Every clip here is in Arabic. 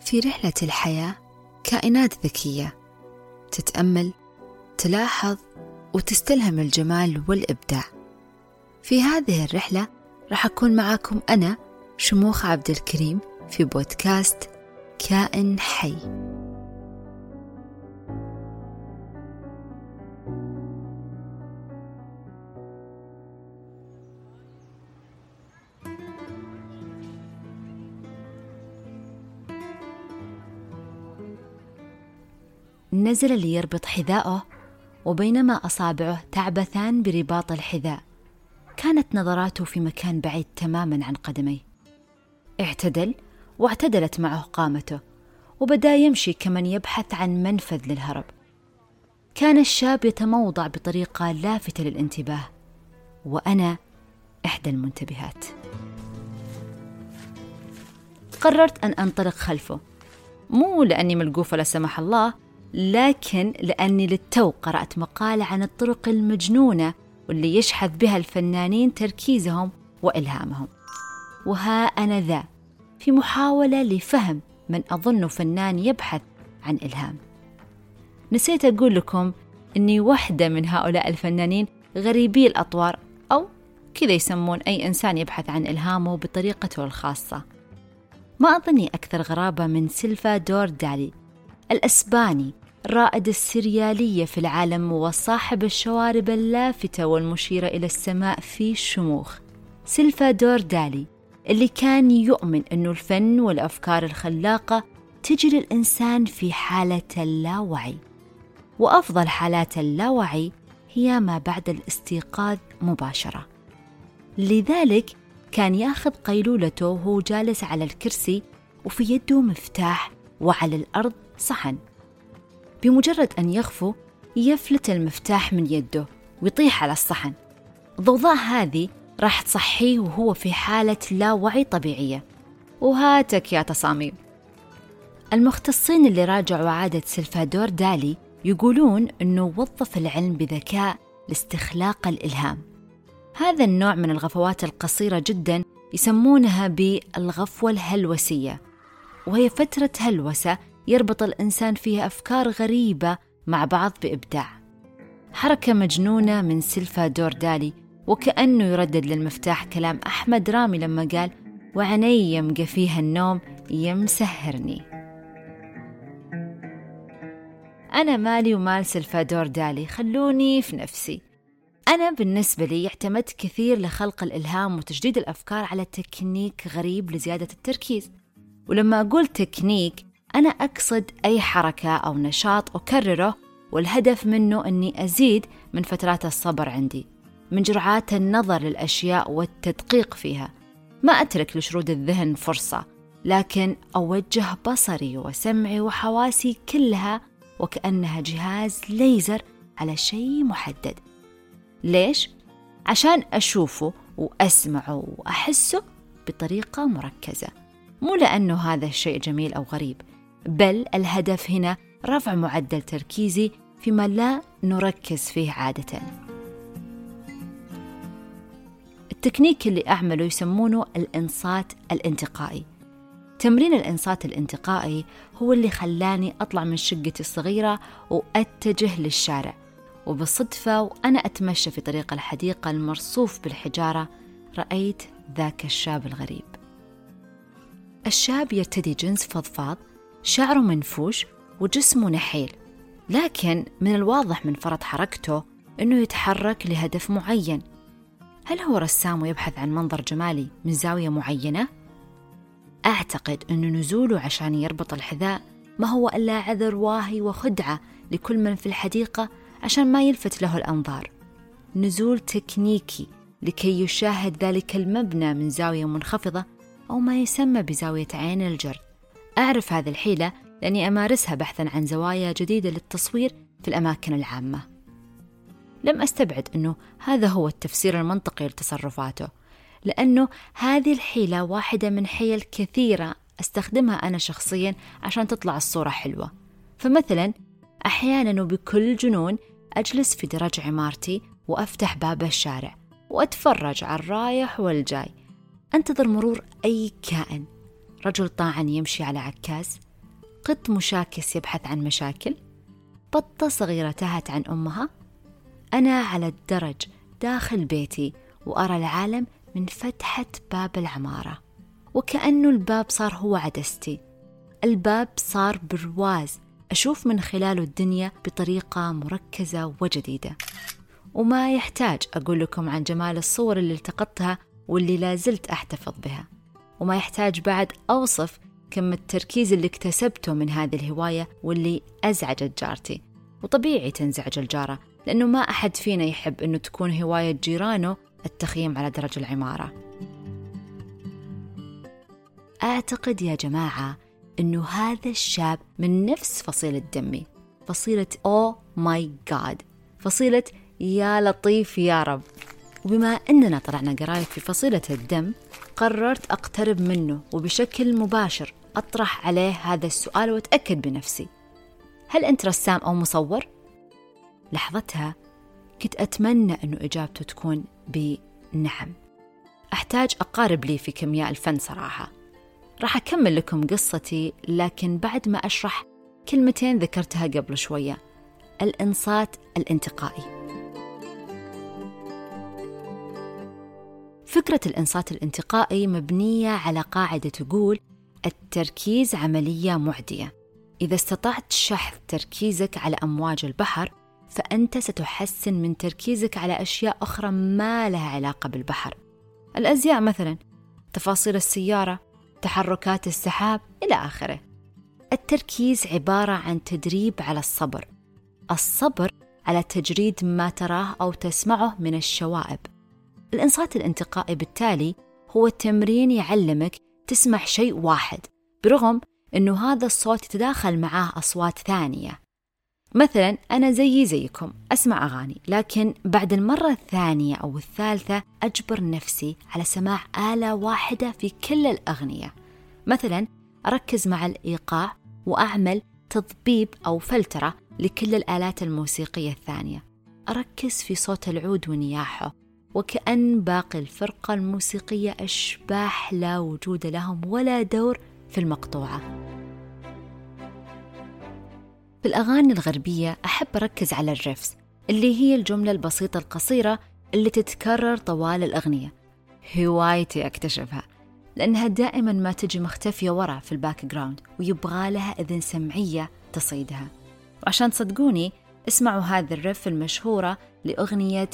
في رحلة الحياة كائنات ذكية. تتأمل تلاحظ وتستلهم الجمال والإبداع. في هذه الرحلة راح أكون معاكم أنا شموخ عبد الكريم في بودكاست كائن حي. نزل ليربط حذاءه وبينما أصابعه تعبثان برباط الحذاء. كانت نظراته في مكان بعيد تماما عن قدميه. اعتدل واعتدلت معه قامته وبدأ يمشي كمن يبحث عن منفذ للهرب. كان الشاب يتموضع بطريقة لافتة للانتباه وأنا إحدى المنتبهات. قررت أن أنطلق خلفه مو لأني ملقوفة لا سمح الله لكن لأني للتو قرأت مقالة عن الطرق المجنونة واللي يشحذ بها الفنانين تركيزهم وإلهامهم. وها أنا ذا في محاولة لفهم من أظنه فنان يبحث عن إلهام. نسيت أقول لكم أني واحدة من هؤلاء الفنانين غريبي الأطوار أو كذا يسمون أي إنسان يبحث عن إلهامه بطريقته الخاصة. ما أظني أكثر غرابة من سلفادور دالي الأسباني رائد السريالية في العالم وصاحب الشوارب اللافتة والمشيرة إلى السماء في شموخ. سلفادور دالي اللي كان يؤمن أنه الفن والأفكار الخلاقة تجي للإنسان في حالة اللاوعي. وأفضل حالات اللاوعي هي ما بعد الاستيقاظ مباشرة. لذلك كان ياخذ قيلولته وهو جالس على الكرسي وفي يده مفتاح وعلى الأرض صحن. بمجرد أن يغفو يفلت المفتاح من يده ويطيح على الصحن. الضوضاء هذه راح تصحيه وهو في حالة لا وعي طبيعية. وهاتك يا تصاميم. المختصين اللي راجعوا عادة سلفادور دالي يقولون أنه وظف العلم بذكاء لاستخلاق الإلهام. هذا النوع من الغفوات القصيرة جدا يسمونها بالغفوة الهلوسية. وهي فترة هلوسة يربط الإنسان فيها أفكار غريبة مع بعض بإبداع. حركة مجنونة من سلفا دور دالي وكأنه يردد للمفتاح كلام أحمد رامي لما قال وعيني يمقى فيها النوم يمسهرني. أنا مالي ومال سلفادور دالي خلوني في نفسي. أنا بالنسبة لي اعتمدت كثير لخلق الإلهام وتجديد الأفكار على تكنيك غريب لزيادة التركيز. ولما أقول تكنيك أنا أقصد أي حركة أو نشاط أكرره والهدف منه أني أزيد من فترات الصبر عندي من جرعات النظر للأشياء والتدقيق فيها. ما أترك لشرود الذهن فرصة لكن أوجه بصري وسمعي وحواسي كلها وكأنها جهاز ليزر على شيء محدد. ليش؟ عشان أشوفه وأسمعه وأحسه بطريقة مركزة مو لأنه هذا الشيء جميل أو غريب. بل الهدف هنا رفع معدل تركيزي فيما لا نركز فيه عادة. التكنيك اللي أعمله يسمونه الإنصات الانتقائي. تمرين الإنصات الانتقائي هو اللي خلاني أطلع من شقتي الصغيرة وأتجه للشارع. وبالصدفة وأنا أتمشى في طريق الحديقة المرصوف بالحجارة رأيت ذاك الشاب الغريب. الشاب يرتدي جنس فضفاض شعره منفوش وجسمه نحيل لكن من الواضح من فرط حركته أنه يتحرك لهدف معين. هل هو رسام ويبحث عن منظر جمالي من زاوية معينة؟ أعتقد أن نزوله عشان يربط الحذاء ما هو إلا عذر واهي وخدعة لكل من في الحديقة عشان ما يلفت له الأنظار. نزول تكنيكي لكي يشاهد ذلك المبنى من زاوية منخفضة أو ما يسمى بزاوية عين الجرد. أعرف هذه الحيلة لأني أمارسها بحثا عن زوايا جديدة للتصوير في الأماكن العامة. لم أستبعد أنه هذا هو التفسير المنطقي لتصرفاته لأنه هذه الحيلة واحدة من حيل كثيرة أستخدمها أنا شخصيا عشان تطلع الصورة حلوة. فمثلا أحيانا وبكل جنون أجلس في درج عمارتي وأفتح باب الشارع وأتفرج على الرايح والجاي. أنتظر مرور أي كائن. رجل طاعن يمشي على عكاز. قط مشاكس يبحث عن مشاكل. بطة صغيرة تهت عن أمها. أنا على الدرج داخل بيتي وأرى العالم من فتحة باب العمارة. وكأنه الباب صار هو عدستي. الباب صار برواز. أشوف من خلاله الدنيا بطريقة مركزة وجديدة. وما يحتاج أقول لكم عن جمال الصور اللي التقطتها واللي لازلت أحتفظ بها. وما يحتاج بعد أوصف كم التركيز اللي اكتسبته من هذه الهواية واللي أزعجت جارتي وطبيعي تنزعج الجارة لأنه ما أحد فينا يحب أنه تكون هواية جيرانه التخييم على درج العمارة. أعتقد يا جماعة أنه هذا الشاب من نفس فصيلة دمي فصيلة أو ماي جاد فصيلة يا لطيف يا رب وبما أننا طلعنا قرايب في فصيلة الدم قررت أقترب منه وبشكل مباشر أطرح عليه هذا السؤال وأتأكد بنفسي. هل أنت رسام أو مصور؟ لحظتها كنت أتمنى أنه إجابته تكون بنعم. أحتاج أقارب لي في كيمياء الفن صراحة. راح أكمل لكم قصتي لكن بعد ما أشرح كلمتين ذكرتها قبل شوية. الإنصات الانتقائي. فكرة الإنصات الانتقائي مبنية على قاعدة تقول التركيز عملية معدية. إذا استطعت شحذ تركيزك على أمواج البحر فأنت ستحسن من تركيزك على أشياء أخرى ما لها علاقة بالبحر. الأزياء مثلا تفاصيل السيارة تحركات السحاب إلى آخره. التركيز عبارة عن تدريب على الصبر. الصبر على تجريد ما تراه أو تسمعه من الشوائب. الإنصات الانتقائي بالتالي هو تمرين يعلمك تسمع شيء واحد برغم أنه هذا الصوت يتداخل معاه أصوات ثانية. مثلا أنا زيي زيكم أسمع أغاني لكن بعد المرة الثانية أو الثالثة أجبر نفسي على سماع آلة واحدة في كل الأغنية. مثلا أركز مع الإيقاع وأعمل تضبيب أو فلترة لكل الآلات الموسيقية الثانية. أركز في صوت العود ونياحه وكأن باقي الفرقة الموسيقية أشباح لا وجود لهم ولا دور في المقطوعة. في الأغاني الغربية أحب أركز على الريفز اللي هي الجملة البسيطة القصيرة اللي تتكرر طوال الأغنية. هوايتي أكتشفها لأنها دائما ما تجي مختفية ورا في ال background ويبغى لها إذن سمعية تصيدها. وعشان تصدقوني اسمعوا هذه ال riff المشهورة لأغنية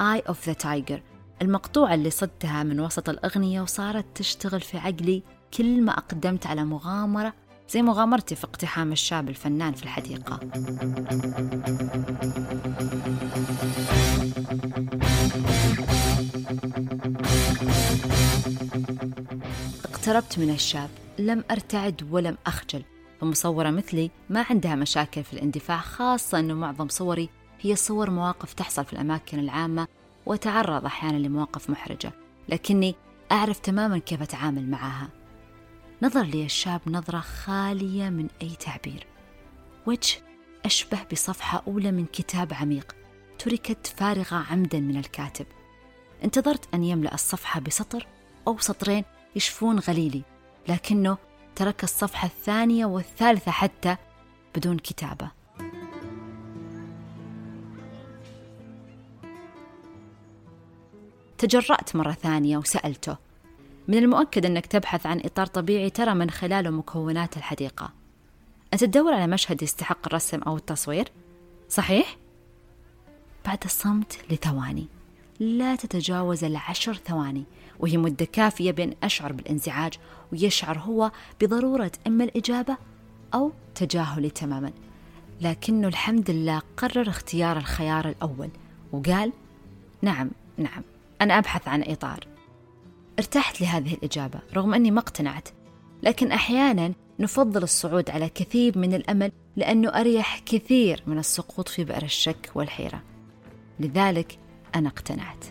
Eye of the Tiger المقطوعة اللي صدتها من وسط الأغنية وصارت تشتغل في عقلي كل ما أقدمت على مغامرة زي مغامرتي في اقتحام الشاب الفنان في الحديقة. اقتربت من الشاب لم أرتعد ولم أخجل فمصورة مثلي ما عندها مشاكل في الاندفاع خاصة أنه معظم صوري هي صور مواقف تحصل في الأماكن العامة وأتعرض أحيانا لمواقف محرجة لكني أعرف تماما كيف أتعامل معها. نظر لي الشاب نظرة خالية من أي تعبير وجه أشبه بصفحة أولى من كتاب عميق تركت فارغة عمدا من الكاتب. انتظرت أن يملأ الصفحة بسطر أو سطرين يشفون غليلي لكنه ترك الصفحة الثانية والثالثة حتى بدون كتابة. تجرأت مرة ثانية وسألته من المؤكد أنك تبحث عن إطار طبيعي ترى من خلاله مكونات الحديقة أنت تدور على مشهد يستحق الرسم أو التصوير؟ صحيح؟ بعد الصمت لثواني لا تتجاوز العشر ثواني وهي مدة كافية بين أشعر بالانزعاج ويشعر هو بضرورة إما الإجابة أو تجاهلي تماما لكنه الحمد لله قرر اختيار الخيار الأول وقال نعم نعم أنا أبحث عن إطار. ارتحت لهذه الإجابة رغم أني ما اقتنعت. لكن أحيانا نفضل الصعود على كثيب من الأمل لأنه أريح كثير من السقوط في بئر الشك والحيرة. لذلك أنا اقتنعت.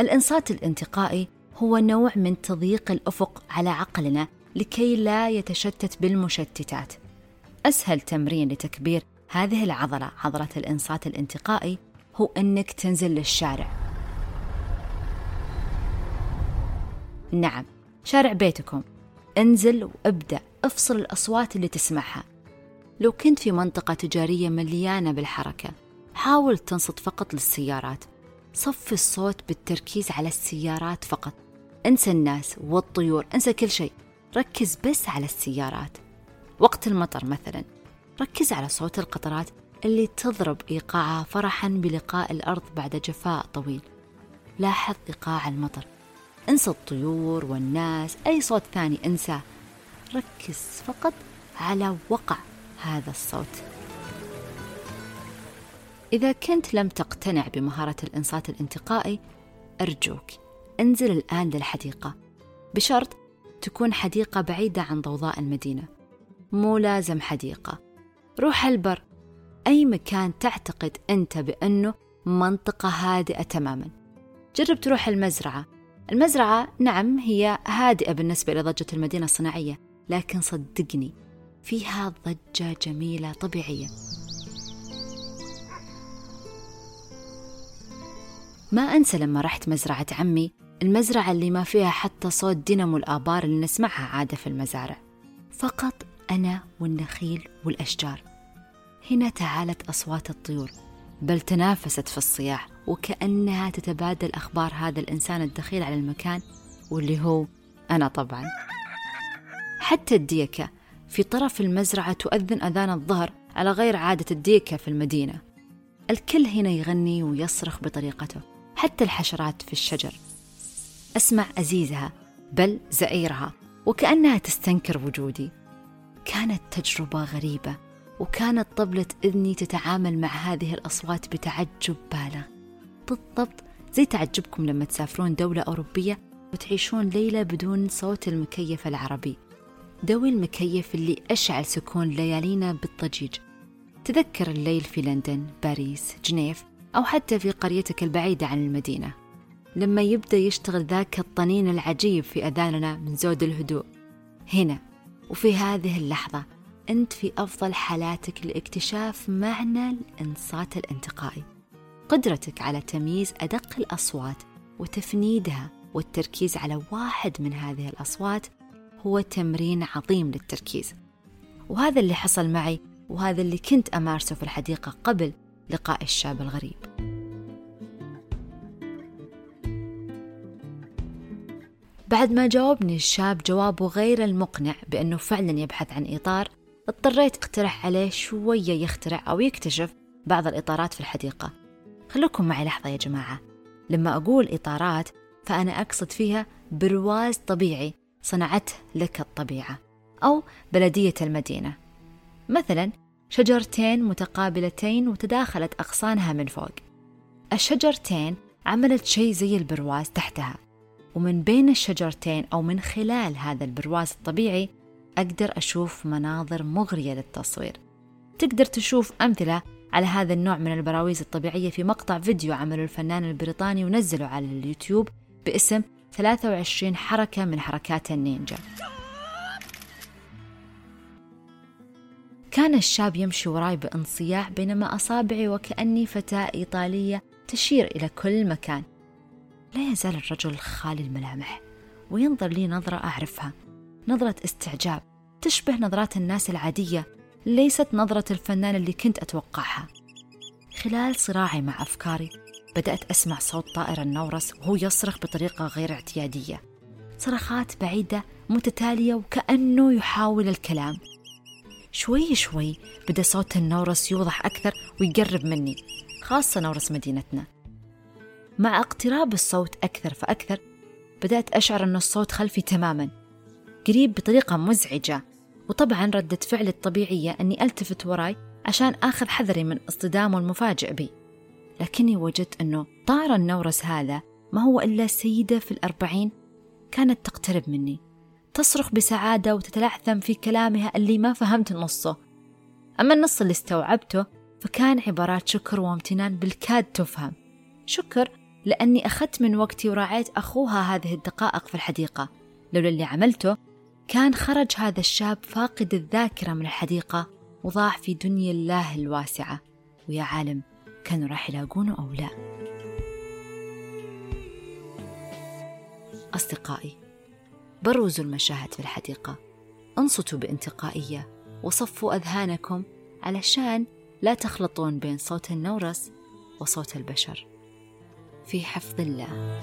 الإنصات الانتقائي هو نوع من تضييق الأفق على عقلنا لكي لا يتشتت بالمشتتات. أسهل تمرين لتكبير هذه العضلة عضلة الإنصات الانتقائي هو أنك تنزل للشارع. نعم شارع بيتكم. انزل وابدأ افصل الأصوات اللي تسمعها. لو كنت في منطقة تجارية مليانة بالحركة حاول تنصت فقط للسيارات. صف الصوت بالتركيز على السيارات فقط. انسى الناس والطيور انسى كل شيء. ركز بس على السيارات. وقت المطر مثلا ركز على صوت القطرات اللي تضرب إيقاعها فرحا بلقاء الأرض بعد جفاء طويل. لاحظ إيقاع المطر. انسى الطيور والناس أي صوت ثاني انساه ركز فقط على وقع هذا الصوت. إذا كنت لم تقتنع بمهارة الإنصات الانتقائي أرجوك انزل الآن للحديقة. بشرط تكون حديقة بعيدة عن ضوضاء المدينة. مو لازم حديقة. روح البر. أي مكان تعتقد أنت بأنه منطقة هادئة تماما. جرب تروح المزرعة. المزرعة نعم هي هادئة بالنسبة إلى ضجة المدينة الصناعية لكن صدقني فيها ضجة جميلة طبيعية. ما أنسى لما رحت مزرعة عمي المزرعة اللي ما فيها حتى صوت دينامو الآبار اللي نسمعها عادة في المزارع. فقط أنا والنخيل والأشجار. هنا تعالت أصوات الطيور بل تنافست في الصياح وكأنها تتبادل أخبار هذا الإنسان الدخيل على المكان واللي هو أنا طبعا. حتى الديكة في طرف المزرعة تؤذن أذان الظهر على غير عادة الديكة في المدينة. الكل هنا يغني ويصرخ بطريقته حتى الحشرات في الشجر. أسمع أزيزها بل زئيرها وكأنها تستنكر وجودي. كانت تجربة غريبة. وكانت طبلة إذني تتعامل مع هذه الأصوات بتعجب بالغ بالضبط زي تعجبكم لما تسافرون دولة أوروبية وتعيشون ليلة بدون صوت المكيف العربي. دوي المكيف اللي أشعل سكون ليالينا بالضجيج. تذكر الليل في لندن، باريس، جنيف أو حتى في قريتك البعيدة عن المدينة. لما يبدأ يشتغل ذاك الطنين العجيب في أذاننا من زود الهدوء. هنا وفي هذه اللحظة أنت في أفضل حالاتك لاكتشاف معنى الإنصات الانتقائي. قدرتك على تمييز أدق الأصوات وتفنيدها والتركيز على واحد من هذه الأصوات هو تمرين عظيم للتركيز. وهذا اللي حصل معي وهذا اللي كنت أمارسه في الحديقة قبل لقاء الشاب الغريب. بعد ما جاوبني الشاب جوابه غير المقنع بأنه فعلا يبحث عن إطار اضطريت اقترح عليه شوية يخترع أو يكتشف بعض الإطارات في الحديقة. خلوكم معي لحظة يا جماعة. لما أقول إطارات فأنا أقصد فيها برواز طبيعي صنعته لك الطبيعة أو بلدية المدينة. مثلا شجرتين متقابلتين وتداخلت أغصانها من فوق. الشجرتين عملت شيء زي البرواز تحتها ومن بين الشجرتين أو من خلال هذا البرواز الطبيعي أقدر أشوف مناظر مغرية للتصوير. تقدر تشوف أمثلة على هذا النوع من البراويز الطبيعية في مقطع فيديو عمله الفنان البريطاني ونزله على اليوتيوب باسم 23 حركة من حركات النينجا. كان الشاب يمشي وراي بانصياع بينما أصابعي وكأني فتاة إيطالية تشير إلى كل مكان. لا يزال الرجل خالي الملامح وينظر لي نظرة أعرفها. نظرة استعجاب تشبه نظرات الناس العادية ليست نظرة الفنان اللي كنت أتوقعها. خلال صراعي مع أفكاري بدأت أسمع صوت طائر النورس وهو يصرخ بطريقة غير اعتيادية. صرخات بعيدة متتالية وكأنه يحاول الكلام. شوي شوي بدأ صوت النورس يوضح أكثر ويقرب مني خاصة نورس مدينتنا. مع اقتراب الصوت أكثر فأكثر بدأت أشعر أن الصوت خلفي تماما. قريب بطريقة مزعجة. وطبعا ردة فعلي الطبيعية أني ألتفت وراي عشان آخذ حذري من اصطدامه المفاجئ بي. لكني وجدت أنه طائر النورس هذا ما هو إلا سيدة في الأربعين كانت تقترب مني. تصرخ بسعادة وتتلعثم في كلامها اللي ما فهمت نصه. أما النص اللي استوعبته فكان عبارات شكر وامتنان بالكاد تفهم. شكر لأني أخذت من وقتي وراعيت أخوها هذه الدقائق في الحديقة. لولا اللي عملته كان خرج هذا الشاب فاقد الذاكرة من الحديقة وضاع في دنيا الله الواسعة. ويا عالم كانوا راح يلاقونه أو لا؟ أصدقائي بروزوا المشاهد في الحديقة. انصتوا بانتقائية وصفوا أذهانكم علشان لا تخلطون بين صوت النورس وصوت البشر. في حفظ الله.